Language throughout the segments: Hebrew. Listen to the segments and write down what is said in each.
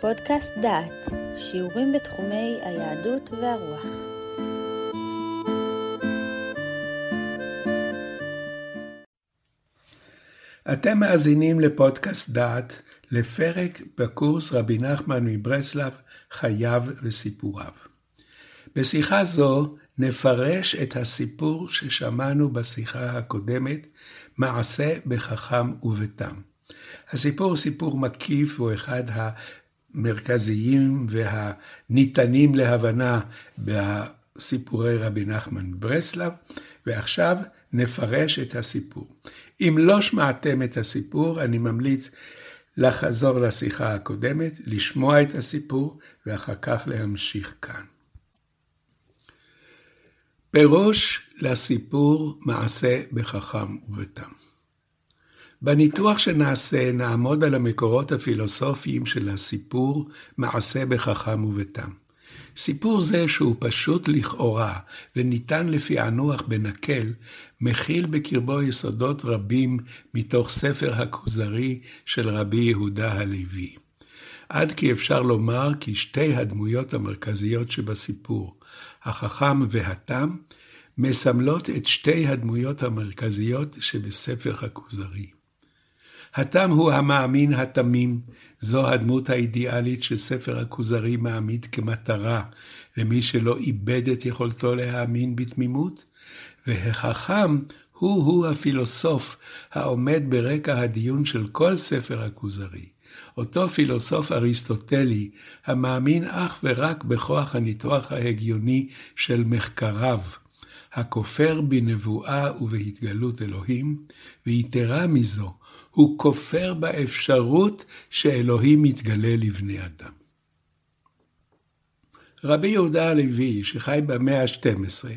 פודקאסט דעת, שיעורים בתחומי היהדות והרוח. אתם מאזינים לפודקאסט דעת, לפרק בקורס רבי נחמן מברסלב, חייו וסיפוריו. בשיחה זו נפרש את הסיפור ששמענו בשיחה הקודמת, מעשה בחכם ובתם. הסיפור הוא סיפור מקיף, הוא אחד המרכזיים והניתנים להבנה בסיפורי רבי נחמן ברסלב, ועכשיו נפרש את הסיפור. אם לא שמעתם את הסיפור, אני ממליץ לחזור לשיחה הקודמת, לשמוע את הסיפור, ואחר כך להמשיך כאן. פירוש לסיפור מעשה בחכם ובתם. בניתוח שנעשה נעמוד על המקורות הפילוסופיים של הסיפור מעשה בחכם ובתם. סיפור זה שהוא פשוט לכאורה וניתן לפענוח בנקל, מכיל בקרבו יסודות רבים מתוך ספר הכוזרי של רבי יהודה הלוי. עד כי אפשר לומר כי שתי הדמויות המרכזיות שבסיפור, החכם והתם, מסמלות את שתי הדמויות המרכזיות שבספר הכוזרי. התם הוא המאמין התמים, זו הדמות האידיאלית שספר הכוזרי מעמיד כמטרה למי שלא איבד את יכולתו להאמין בתמימות, והחכם הוא-הוא הפילוסוף העומד ברקע הדיון של כל ספר הכוזרי. אותו פילוסוף אריסטוטלי, המאמין אך ורק בכוח הניתוח ההגיוני של מחקריו, הכופר בנבואה ובהתגלות אלוהים, ויתרה מזו, הוא כופר באפשרות שאלוהים מתגלה לבני אדם. רבי יהודה הלוי, שחי במאה ה-12,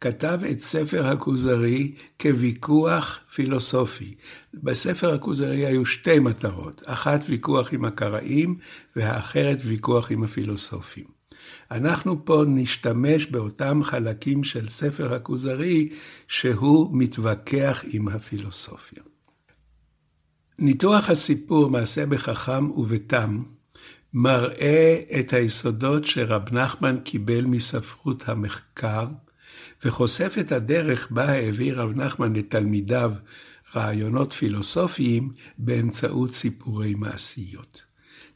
כתב את ספר הכוזרי כוויכוח פילוסופי. בספר הכוזרי היו שתי מטרות, אחת ויכוח עם הקראים והאחרת ויכוח עם הפילוסופים. אנחנו פה נשתמש באותם חלקים של ספר הכוזרי שהוא מתווכח עם הפילוסופיה. ניתוח הסיפור מעשה בחכם ובתם מראה את היסודות שרב נחמן קיבל מספרות המחקר, וחושף את הדרך בה העביר רב נחמן לתלמידיו רעיונות פילוסופיים באמצעות סיפורי מעשיות.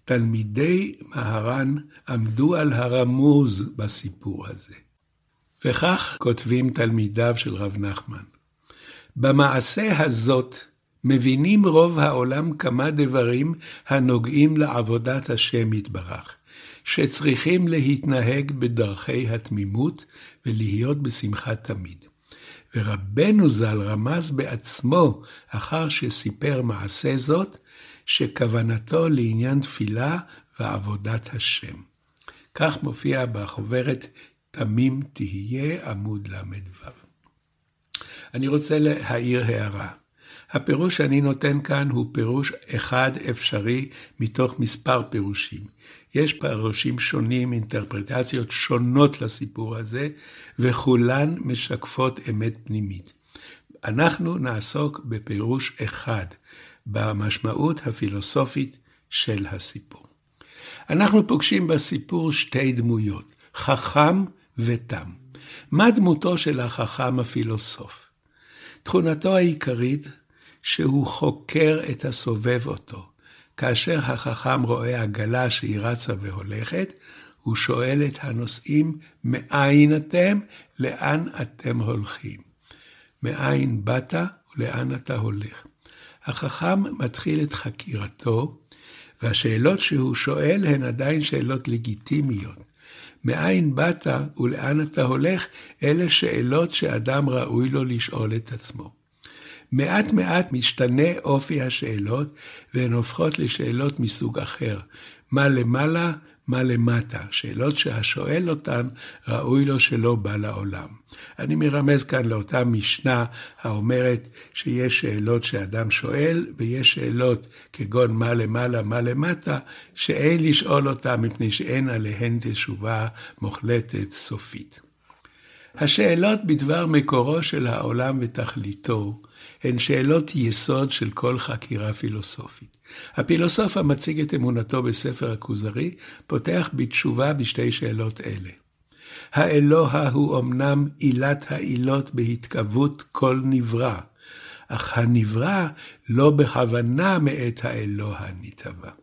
תלמידי מהר"ן עמדו על הרמוז בסיפור הזה. וכך כותבים תלמידיו של רב נחמן: במעשה הזאת מבינים רוב העולם כמה דברים הנוגעים לעבודת השם יתברך, שצריכים להתנהג בדרכי התמימות ולהיות בשמחה תמיד. ורבנו ז"ל רמז בעצמו, אחר שסיפר מעשה זאת, שכוונתו לעניין תפילה ועבודת השם. כך מופיע בחוברת תמים תהיה עמוד ל"ו. אני רוצה להעיר הערה. הפירוש שאני נותן כאן הוא פירוש אחד אפשרי מתוך מספר פירושים. יש פירושים שונים, אינטרפרטציות שונות לסיפור הזה, וכולן משקפות אמת פנימית. אנחנו נעסוק בפירוש אחד, במשמעות הפילוסופית של הסיפור. אנחנו פוגשים בסיפור שתי דמויות, חכם ותם. מה דמותו של החכם הפילוסוף? תכונתו העיקרית שהוא חוקר את הסובב אותו. כאשר החכם רואה עגלה שהיא רצה והולכת, הוא שואל את הנוסעים, מאין אתם? לאן אתם הולכים? מאין באת ולאן אתה הולך? החכם מתחיל את חקירתו, והשאלות שהוא שואל הן עדיין שאלות לגיטימיות. מאין באת ולאן אתה הולך? אלה שאלות שאדם ראוי לו לשאול את עצמו. מעט מעט משתנה אופי השאלות, והן הופכות לשאלות מסוג אחר. מה למעלה, מה למטה. שאלות שהשואל אותן, ראוי לו שלא בא לעולם. אני מרמז כאן לאותה משנה האומרת שיש שאלות שאדם שואל, ויש שאלות כגון מה למעלה, מה למטה, שאין לשאול אותן מפני שאין עליהן תשובה מוחלטת סופית. השאלות בדבר מקורו של העולם ותכליתו, הן שאלות יסוד של כל חקירה פילוסופית. הפילוסוף המציג את אמונתו בספר הכוזרי, פותח בתשובה בשתי שאלות אלה. האלוה הוא אמנם עילת העילות בהתכוות כל נברא, אך הנברא לא בכוונה מאת האלוה נתהווה.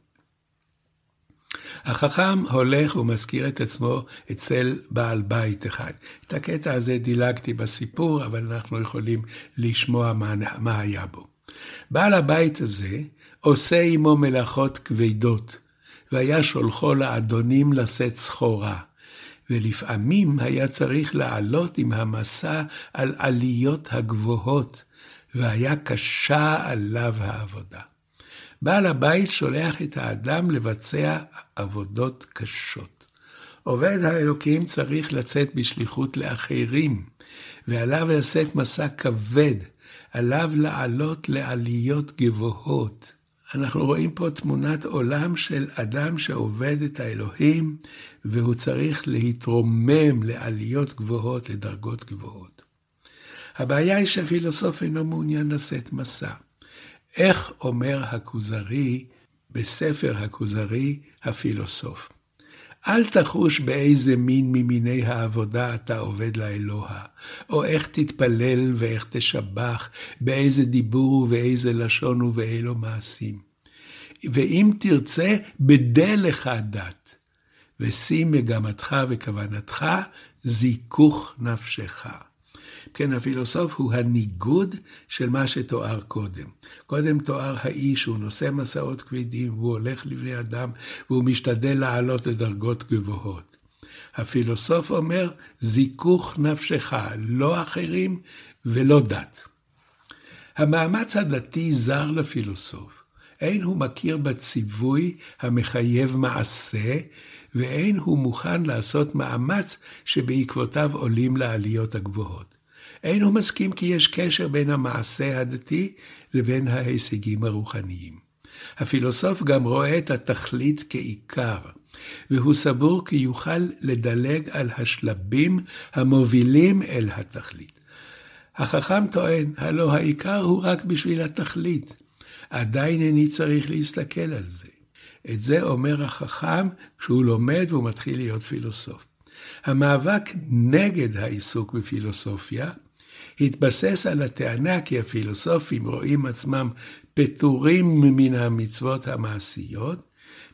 החכם הולך ומזכיר את עצמו אצל בעל בית אחד. את הקטע הזה דילגתי בסיפור, אבל אנחנו יכולים לשמוע מה, מה היה בו. בעל הבית הזה עושה עמו מלאכות כבדות, והיה שולחו לאדונים לשאת סחורה. ולפעמים היה צריך לעלות עם המסע על עליות הגבוהות, והיה קשה עליו העבודה. בעל הבית שולח את האדם לבצע עבודות קשות. עובד האלוקים צריך לצאת בשליחות לאחרים, ועליו לשאת מסע כבד, עליו לעלות לעליות גבוהות. אנחנו רואים פה תמונת עולם של אדם שעובד את האלוהים, והוא צריך להתרומם לעליות גבוהות, לדרגות גבוהות. הבעיה היא שהפילוסוף אינו מעוניין לשאת מסע. איך אומר הכוזרי בספר הכוזרי הפילוסוף? אל תחוש באיזה מין ממיני העבודה אתה עובד לאלוה, או איך תתפלל ואיך תשבח, באיזה דיבור ובאיזה לשון ובאילו מעשים. ואם תרצה, בדה לך דת, ושים מגמתך וכוונתך זיכוך נפשך. כן, הפילוסוף הוא הניגוד של מה שתואר קודם. קודם תואר האיש, הוא נושא מסעות כבדים, והוא הולך לבני אדם, והוא משתדל לעלות לדרגות גבוהות. הפילוסוף אומר, זיכוך נפשך, לא אחרים ולא דת. המאמץ הדתי זר לפילוסוף. אין הוא מכיר בציווי המחייב מעשה, ואין הוא מוכן לעשות מאמץ שבעקבותיו עולים לעליות הגבוהות. אין הוא מסכים כי יש קשר בין המעשה הדתי לבין ההישגים הרוחניים. הפילוסוף גם רואה את התכלית כעיקר, והוא סבור כי יוכל לדלג על השלבים המובילים אל התכלית. החכם טוען, הלא העיקר הוא רק בשביל התכלית. עדיין איני צריך להסתכל על זה. את זה אומר החכם כשהוא לומד והוא מתחיל להיות פילוסוף. המאבק נגד העיסוק בפילוסופיה התבסס על הטענה כי הפילוסופים רואים עצמם פטורים מן המצוות המעשיות,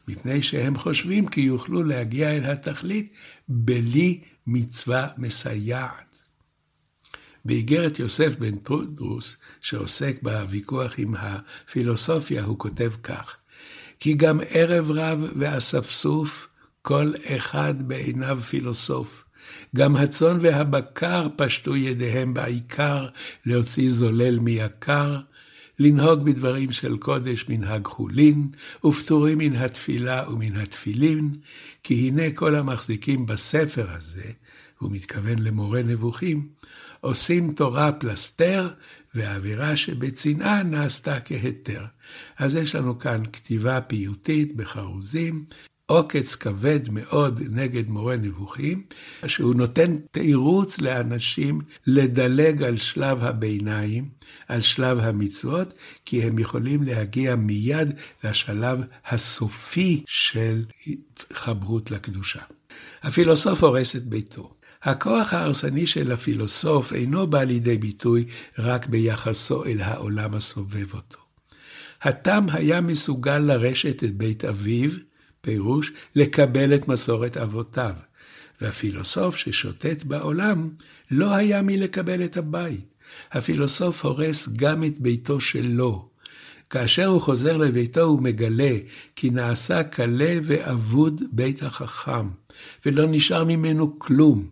מפני שהם חושבים כי יוכלו להגיע אל התכלית בלי מצווה מסייעת. באיגרת יוסף בן טרודרוס, שעוסק בוויכוח עם הפילוסופיה, הוא כותב כך: כי גם ערב רב ואספסוף, כל אחד בעיניו פילוסוף. גם הצאן והבקר פשטו ידיהם בעיקר להוציא זולל מיקר, לנהוג בדברים של קודש מנהג חולין, ופטורים מן התפילה ומן התפילין, כי הנה כל המחזיקים בספר הזה, הוא מתכוון למורה נבוכים, עושים תורה פלסתר, והאווירה שבצנעה נעשתה כהיתר. אז יש לנו כאן כתיבה פיוטית בחרוזים, עוקץ כבד מאוד נגד מורה נבוכים, שהוא נותן תירוץ לאנשים לדלג על שלב הביניים, על שלב המצוות, כי הם יכולים להגיע מיד לשלב הסופי של התחברות לקדושה. הפילוסוף הורס את ביתו. הכוח ההרסני של הפילוסוף אינו בא לידי ביטוי רק ביחסו אל העולם הסובב אותו. התם היה מסוגל לרשת את בית אביו, פירוש לקבל את מסורת אבותיו, והפילוסוף ששוטט בעולם לא היה מלקבל את הבית. הפילוסוף הורס גם את ביתו שלו. כאשר הוא חוזר לביתו הוא מגלה כי נעשה קלה ואבוד בית החכם, ולא נשאר ממנו כלום,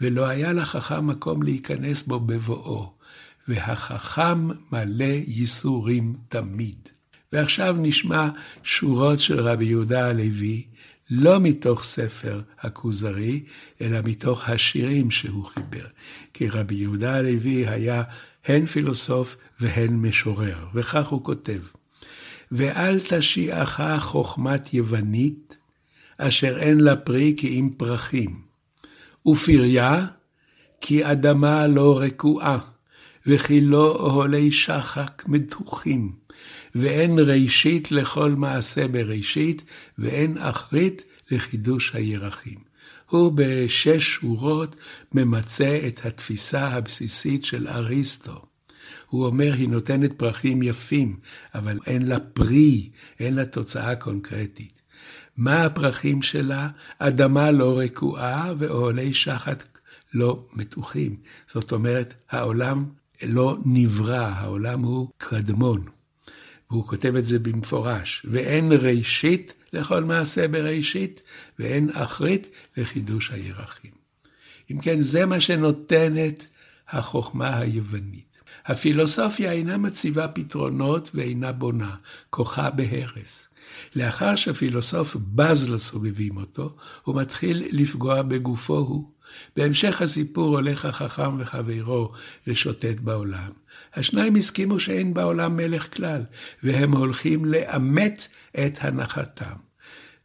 ולא היה לחכם מקום להיכנס בו בבואו, והחכם מלא ייסורים תמיד. ועכשיו נשמע שורות של רבי יהודה הלוי, לא מתוך ספר הכוזרי, אלא מתוך השירים שהוא חיבר. כי רבי יהודה הלוי היה הן פילוסוף והן משורר, וכך הוא כותב: ואל תשיעך חוכמת יוונית, אשר אין לה פרי כי אם פרחים, ופריה כי אדמה לא רקועה, וכי לא אוהלי שחק מתוחים, ואין ראשית לכל מעשה בראשית, ואין אחרית לחידוש הירחים. הוא בשש שורות ממצה את התפיסה הבסיסית של אריסטו. הוא אומר, היא נותנת פרחים יפים, אבל אין לה פרי, אין לה תוצאה קונקרטית. מה הפרחים שלה? אדמה לא רקועה ואוהלי שחת לא מתוחים. זאת אומרת, העולם לא נברא, העולם הוא קדמון. והוא כותב את זה במפורש. ואין ראשית לכל מעשה בראשית, ואין אחרית לחידוש הירחים. אם כן, זה מה שנותנת החוכמה היוונית. הפילוסופיה אינה מציבה פתרונות ואינה בונה, כוחה בהרס. לאחר שהפילוסוף בז לסובבים אותו, הוא מתחיל לפגוע בגופו הוא. בהמשך הסיפור הולך החכם וחברו לשוטט בעולם. השניים הסכימו שאין בעולם מלך כלל, והם הולכים לאמת את הנחתם.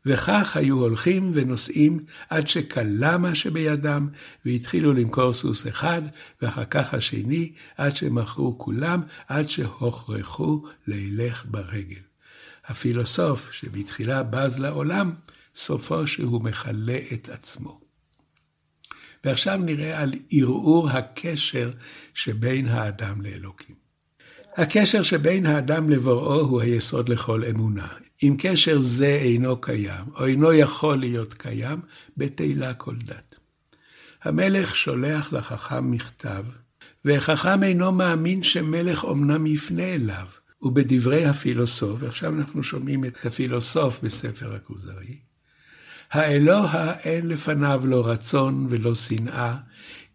וכך היו הולכים ונוסעים עד שכלה מה שבידם, והתחילו למכור סוס אחד, ואחר כך השני, עד שמכרו כולם, עד שהוכרחו לילך ברגל. הפילוסוף שבתחילה בז לעולם, סופו שהוא מכלה את עצמו. ועכשיו נראה על ערעור הקשר שבין האדם לאלוקים. הקשר שבין האדם לבוראו הוא היסוד לכל אמונה. אם קשר זה אינו קיים, או אינו יכול להיות קיים, בתהילה כל דת. המלך שולח לחכם מכתב, והחכם אינו מאמין שמלך אמנם יפנה אליו, ובדברי הפילוסוף, ועכשיו אנחנו שומעים את הפילוסוף בספר הכוזרי, האלוה אין לפניו לא רצון ולא שנאה,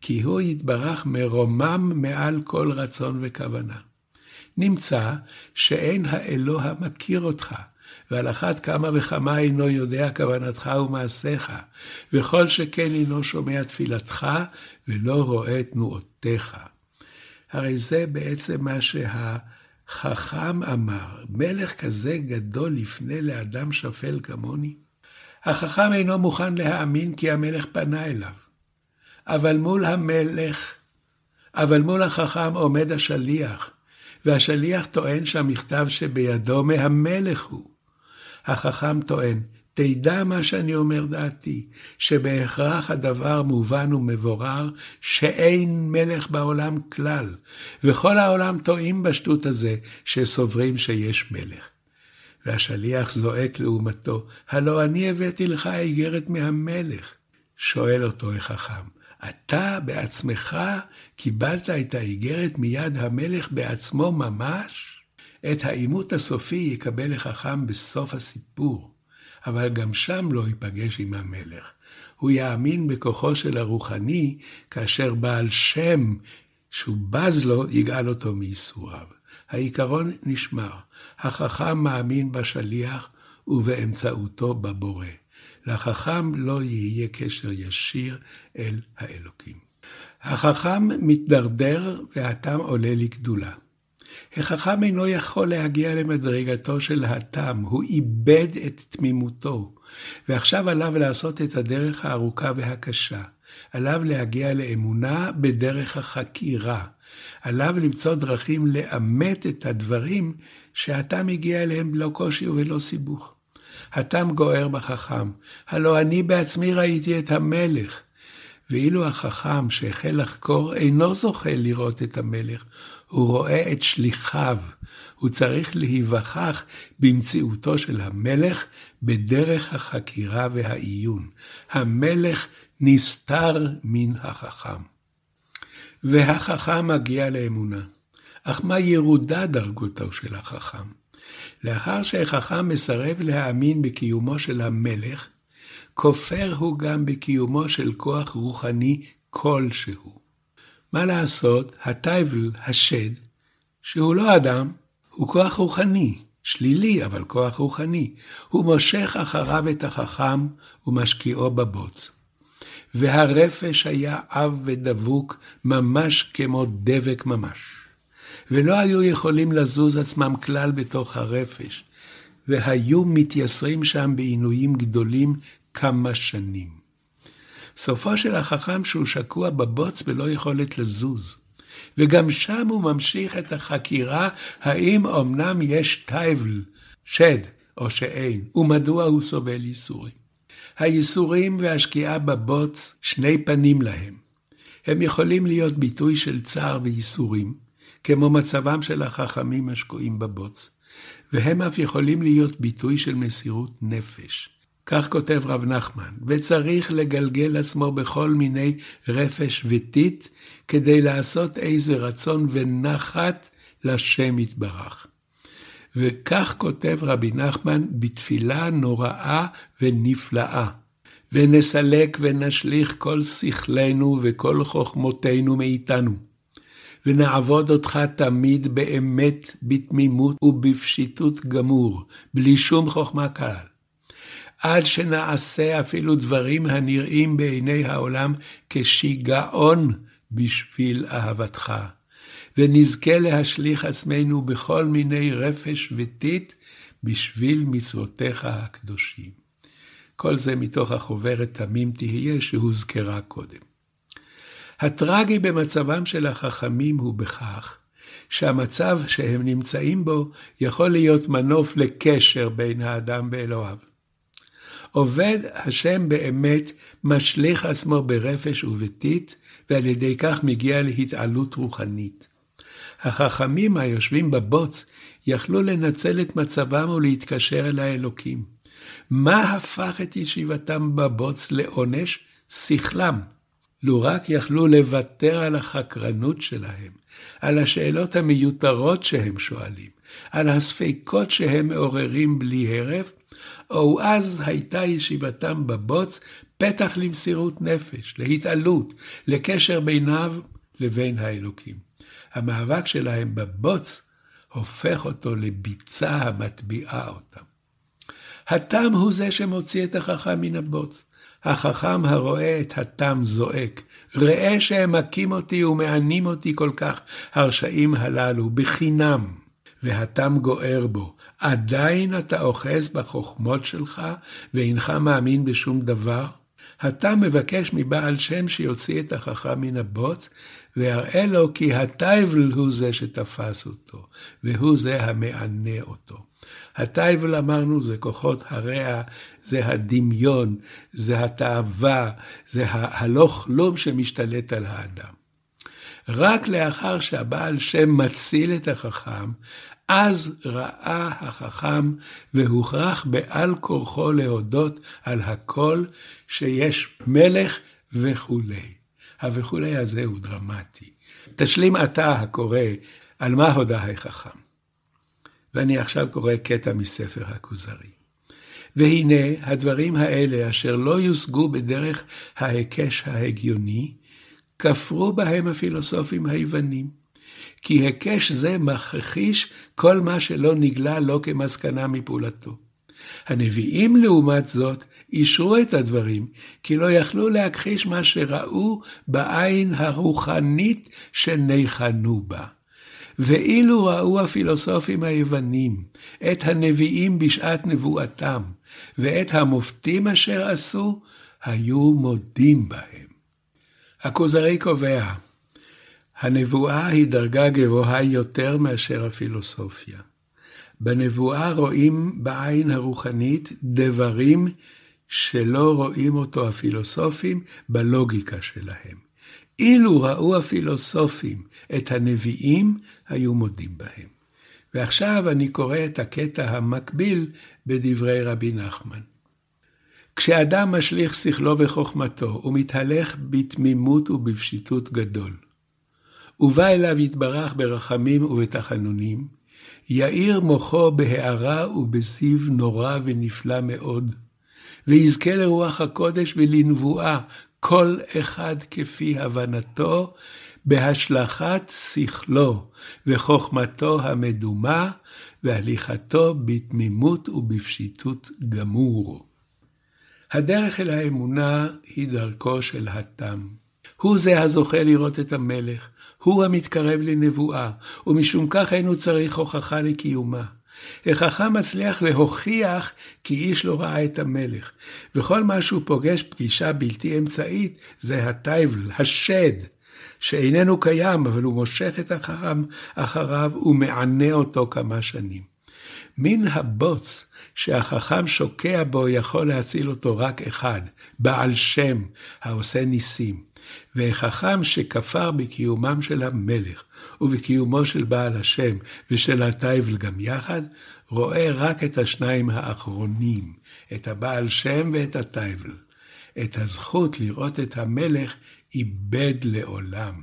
כי הוא יתברך מרומם מעל כל רצון וכוונה. נמצא שאין האלוה מכיר אותך, ועל אחת כמה וכמה אינו יודע כוונתך ומעשיך, וכל שכן אינו שומע תפילתך ולא רואה תנועותיך. הרי זה בעצם מה שהחכם אמר, מלך כזה גדול יפנה לאדם שפל כמוני? החכם אינו מוכן להאמין כי המלך פנה אליו. אבל מול המלך, אבל מול החכם עומד השליח, והשליח טוען שהמכתב שבידו מהמלך הוא. החכם טוען, תדע מה שאני אומר דעתי, שבהכרח הדבר מובן ומבורר, שאין מלך בעולם כלל, וכל העולם טועים בשטות הזה, שסוברים שיש מלך. והשליח זועק לעומתו, הלא אני הבאתי לך איגרת מהמלך. שואל אותו החכם, אתה בעצמך קיבלת את האיגרת מיד המלך בעצמו ממש? את העימות הסופי יקבל החכם בסוף הסיפור, אבל גם שם לא ייפגש עם המלך. הוא יאמין בכוחו של הרוחני, כאשר בעל שם שהוא בז לו, יגאל אותו מייסוריו. העיקרון נשמר, החכם מאמין בשליח ובאמצעותו בבורא. לחכם לא יהיה קשר ישיר אל האלוקים. החכם מתדרדר והתם עולה לגדולה. החכם אינו יכול להגיע למדרגתו של התם, הוא איבד את תמימותו, ועכשיו עליו לעשות את הדרך הארוכה והקשה. עליו להגיע לאמונה בדרך החקירה. עליו למצוא דרכים לאמת את הדברים שהתם הגיע אליהם בלא קושי ובלא סיבוך. התם גוער בחכם, הלא אני בעצמי ראיתי את המלך. ואילו החכם שהחל לחקור אינו זוכה לראות את המלך, הוא רואה את שליחיו. הוא צריך להיווכח במציאותו של המלך בדרך החקירה והעיון. המלך נסתר מן החכם. והחכם מגיע לאמונה. אך מה ירודה דרגותו של החכם? לאחר שהחכם מסרב להאמין בקיומו של המלך, כופר הוא גם בקיומו של כוח רוחני כלשהו. מה לעשות, הטייבל, השד, שהוא לא אדם, הוא כוח רוחני, שלילי, אבל כוח רוחני. הוא מושך אחריו את החכם ומשקיעו בבוץ. והרפש היה עב ודבוק, ממש כמו דבק ממש. ולא היו יכולים לזוז עצמם כלל בתוך הרפש, והיו מתייסרים שם בעינויים גדולים כמה שנים. סופו של החכם שהוא שקוע בבוץ בלא יכולת לזוז. וגם שם הוא ממשיך את החקירה האם אמנם יש טייבל, שד או שאין, ומדוע הוא סובל ייסורים. הייסורים והשקיעה בבוץ, שני פנים להם. הם יכולים להיות ביטוי של צער וייסורים, כמו מצבם של החכמים השקועים בבוץ, והם אף יכולים להיות ביטוי של מסירות נפש. כך כותב רב נחמן, וצריך לגלגל עצמו בכל מיני רפש וטיט, כדי לעשות איזה רצון ונחת לשם יתברך. וכך כותב רבי נחמן בתפילה נוראה ונפלאה. ונסלק ונשליך כל שכלנו וכל חוכמותינו מאיתנו. ונעבוד אותך תמיד באמת, בתמימות ובפשיטות גמור, בלי שום חוכמה כלל. עד שנעשה אפילו דברים הנראים בעיני העולם כשיגעון בשביל אהבתך. ונזכה להשליך עצמנו בכל מיני רפש וטיט בשביל מצוותיך הקדושים. כל זה מתוך החוברת תמים תהיה שהוזכרה קודם. הטרגי במצבם של החכמים הוא בכך שהמצב שהם נמצאים בו יכול להיות מנוף לקשר בין האדם ואלוהיו. עובד השם באמת משליך עצמו ברפש ובטיט, ועל ידי כך מגיע להתעלות רוחנית. החכמים היושבים בבוץ יכלו לנצל את מצבם ולהתקשר אל האלוקים. מה הפך את ישיבתם בבוץ לעונש? שכלם. לו רק יכלו לוותר על החקרנות שלהם, על השאלות המיותרות שהם שואלים, על הספקות שהם מעוררים בלי הרף, או אז הייתה ישיבתם בבוץ פתח למסירות נפש, להתעלות, לקשר ביניו לבין האלוקים. המאבק שלהם בבוץ הופך אותו לביצה המטביעה אותם. התם הוא זה שמוציא את החכם מן הבוץ. החכם הרואה את התם זועק, ראה שהם מכים אותי ומענים אותי כל כך, הרשעים הללו, בחינם. והתם גוער בו, עדיין אתה אוחז בחוכמות שלך, ואינך מאמין בשום דבר? התם מבקש מבעל שם שיוציא את החכם מן הבוץ, ויראה לו כי הטייבל הוא זה שתפס אותו, והוא זה המענה אותו. הטייבל אמרנו זה כוחות הרע, זה הדמיון, זה התאווה, זה הלא כלום שמשתלט על האדם. רק לאחר שהבעל שם מציל את החכם, אז ראה החכם והוכרח בעל כורחו להודות על הכל שיש מלך וכולי. ה"וכולי" הזה הוא דרמטי. תשלים אתה הקורא על מה הודה החכם. ואני עכשיו קורא קטע מספר הכוזרי. והנה הדברים האלה אשר לא יושגו בדרך ההיקש ההגיוני, כפרו בהם הפילוסופים היוונים. כי היקש זה מכחיש כל מה שלא נגלה לו כמסקנה מפעולתו. הנביאים, לעומת זאת, אישרו את הדברים, כי לא יכלו להכחיש מה שראו בעין הרוחנית שניחנו בה. ואילו ראו הפילוסופים היוונים את הנביאים בשעת נבואתם, ואת המופתים אשר עשו, היו מודים בהם. הכוזרי קובע, הנבואה היא דרגה גבוהה יותר מאשר הפילוסופיה. בנבואה רואים בעין הרוחנית דברים שלא רואים אותו הפילוסופים בלוגיקה שלהם. אילו ראו הפילוסופים את הנביאים, היו מודים בהם. ועכשיו אני קורא את הקטע המקביל בדברי רבי נחמן. כשאדם משליך שכלו וחוכמתו ומתהלך בתמימות ובפשיטות גדול, ובא אליו יתברך ברחמים ובתחנונים, יאיר מוחו בהארה ובזיו נורא ונפלא מאוד, ויזכה לרוח הקודש ולנבואה, כל אחד כפי הבנתו, בהשלכת שכלו וחוכמתו המדומה, והליכתו בתמימות ובפשיטות גמור. הדרך אל האמונה היא דרכו של התם. הוא זה הזוכה לראות את המלך, הוא המתקרב לנבואה, ומשום כך אינו צריך הוכחה לקיומה. החכם מצליח להוכיח כי איש לא ראה את המלך, וכל מה שהוא פוגש פגישה בלתי אמצעית זה הטייבל, השד, שאיננו קיים, אבל הוא מושך את החכם אחריו ומענה אותו כמה שנים. מן הבוץ שהחכם שוקע בו יכול להציל אותו רק אחד, בעל שם, העושה ניסים. וחכם שכפר בקיומם של המלך ובקיומו של בעל השם ושל הטייבל גם יחד, רואה רק את השניים האחרונים, את הבעל שם ואת הטייבל. את הזכות לראות את המלך איבד לעולם.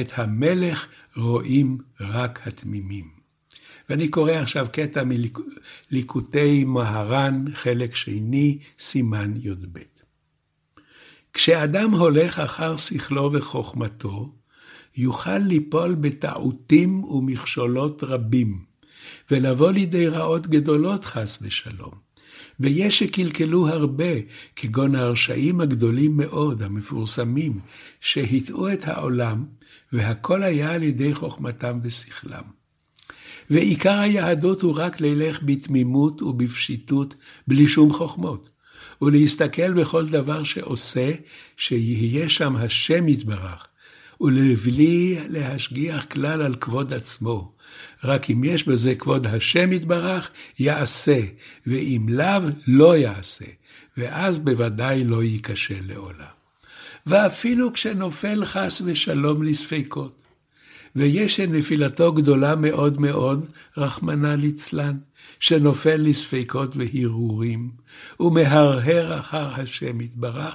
את המלך רואים רק התמימים. ואני קורא עכשיו קטע מליקוטי מהר"ן, חלק שני, סימן י"ב. כשאדם הולך אחר שכלו וחוכמתו, יוכל ליפול בטעותים ומכשולות רבים, ולבוא לידי רעות גדולות חס ושלום. ויש שקלקלו הרבה, כגון הרשעים הגדולים מאוד, המפורסמים, שהטעו את העולם, והכל היה על ידי חוכמתם ושכלם. ועיקר היהדות הוא רק ללך בתמימות ובפשיטות, בלי שום חוכמות, ולהסתכל בכל דבר שעושה, שיהיה שם השם יתברך, ולבלי להשגיח כלל על כבוד עצמו. רק אם יש בזה כבוד השם יתברך, יעשה, ואם לאו, לא יעשה, ואז בוודאי לא ייכשל לעולם. ואפילו כשנופל חס ושלום לספקות, ויש שנפילתו גדולה מאוד מאוד, רחמנא ליצלן, שנופל לספקות והרהורים, ומהרהר אחר השם יתברך,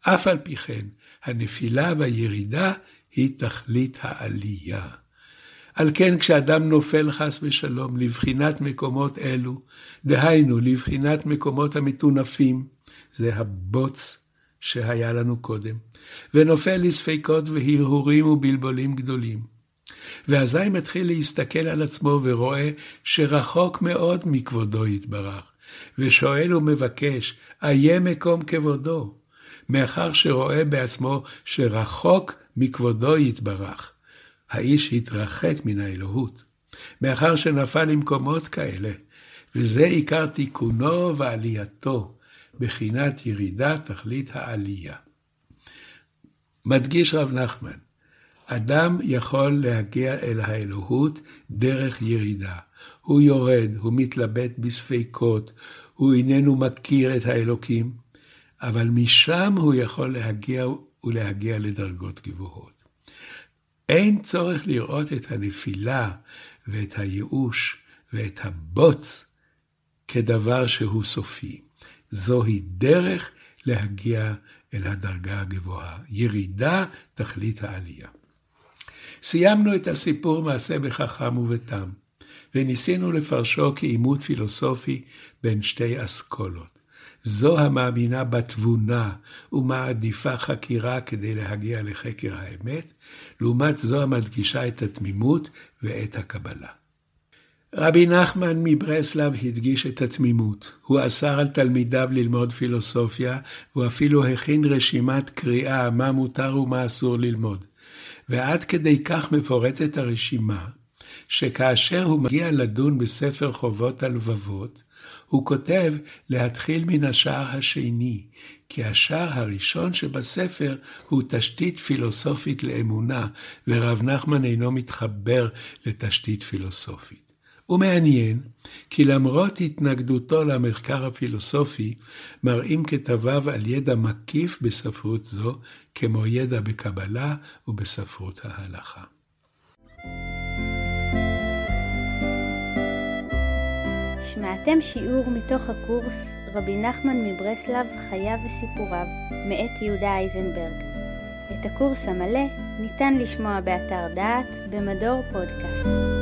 אף על פי כן, הנפילה והירידה היא תכלית העלייה. על כן כשאדם נופל חס ושלום לבחינת מקומות אלו, דהיינו לבחינת מקומות המטונפים, זה הבוץ שהיה לנו קודם, ונופל לספקות והרהורים ובלבולים גדולים. ואזי מתחיל להסתכל על עצמו ורואה שרחוק מאוד מכבודו יתברך, ושואל ומבקש, איה מקום כבודו, מאחר שרואה בעצמו שרחוק מכבודו יתברך. האיש התרחק מן האלוהות, מאחר שנפל למקומות כאלה, וזה עיקר תיקונו ועלייתו, בחינת ירידת תכלית העלייה. מדגיש רב נחמן, אדם יכול להגיע אל האלוהות דרך ירידה. הוא יורד, הוא מתלבט בספקות, הוא איננו מכיר את האלוקים, אבל משם הוא יכול להגיע ולהגיע לדרגות גבוהות. אין צורך לראות את הנפילה ואת הייאוש ואת הבוץ כדבר שהוא סופי. זוהי דרך להגיע אל הדרגה הגבוהה. ירידה תכלית העלייה. סיימנו את הסיפור מעשה בחכם ובתם, וניסינו לפרשו כעימות פילוסופי בין שתי אסכולות. זו המאמינה בתבונה ומעדיפה חקירה כדי להגיע לחקר האמת, לעומת זו המדגישה את התמימות ואת הקבלה. רבי נחמן מברסלב הדגיש את התמימות. הוא אסר על תלמידיו ללמוד פילוסופיה, הוא אפילו הכין רשימת קריאה מה מותר ומה אסור ללמוד. ועד כדי כך מפורטת הרשימה, שכאשר הוא מגיע לדון בספר חובות הלבבות, הוא כותב להתחיל מן השער השני, כי השער הראשון שבספר הוא תשתית פילוסופית לאמונה, ורב נחמן אינו מתחבר לתשתית פילוסופית. ומעניין, כי למרות התנגדותו למחקר הפילוסופי, מראים כתביו על ידע מקיף בספרות זו, כמו ידע בקבלה ובספרות ההלכה. שמעתם שיעור מתוך הקורס רבי נחמן מברסלב חייו וסיפוריו מאת יהודה אייזנברג. את הקורס המלא ניתן לשמוע באתר דעת במדור פודקאסט.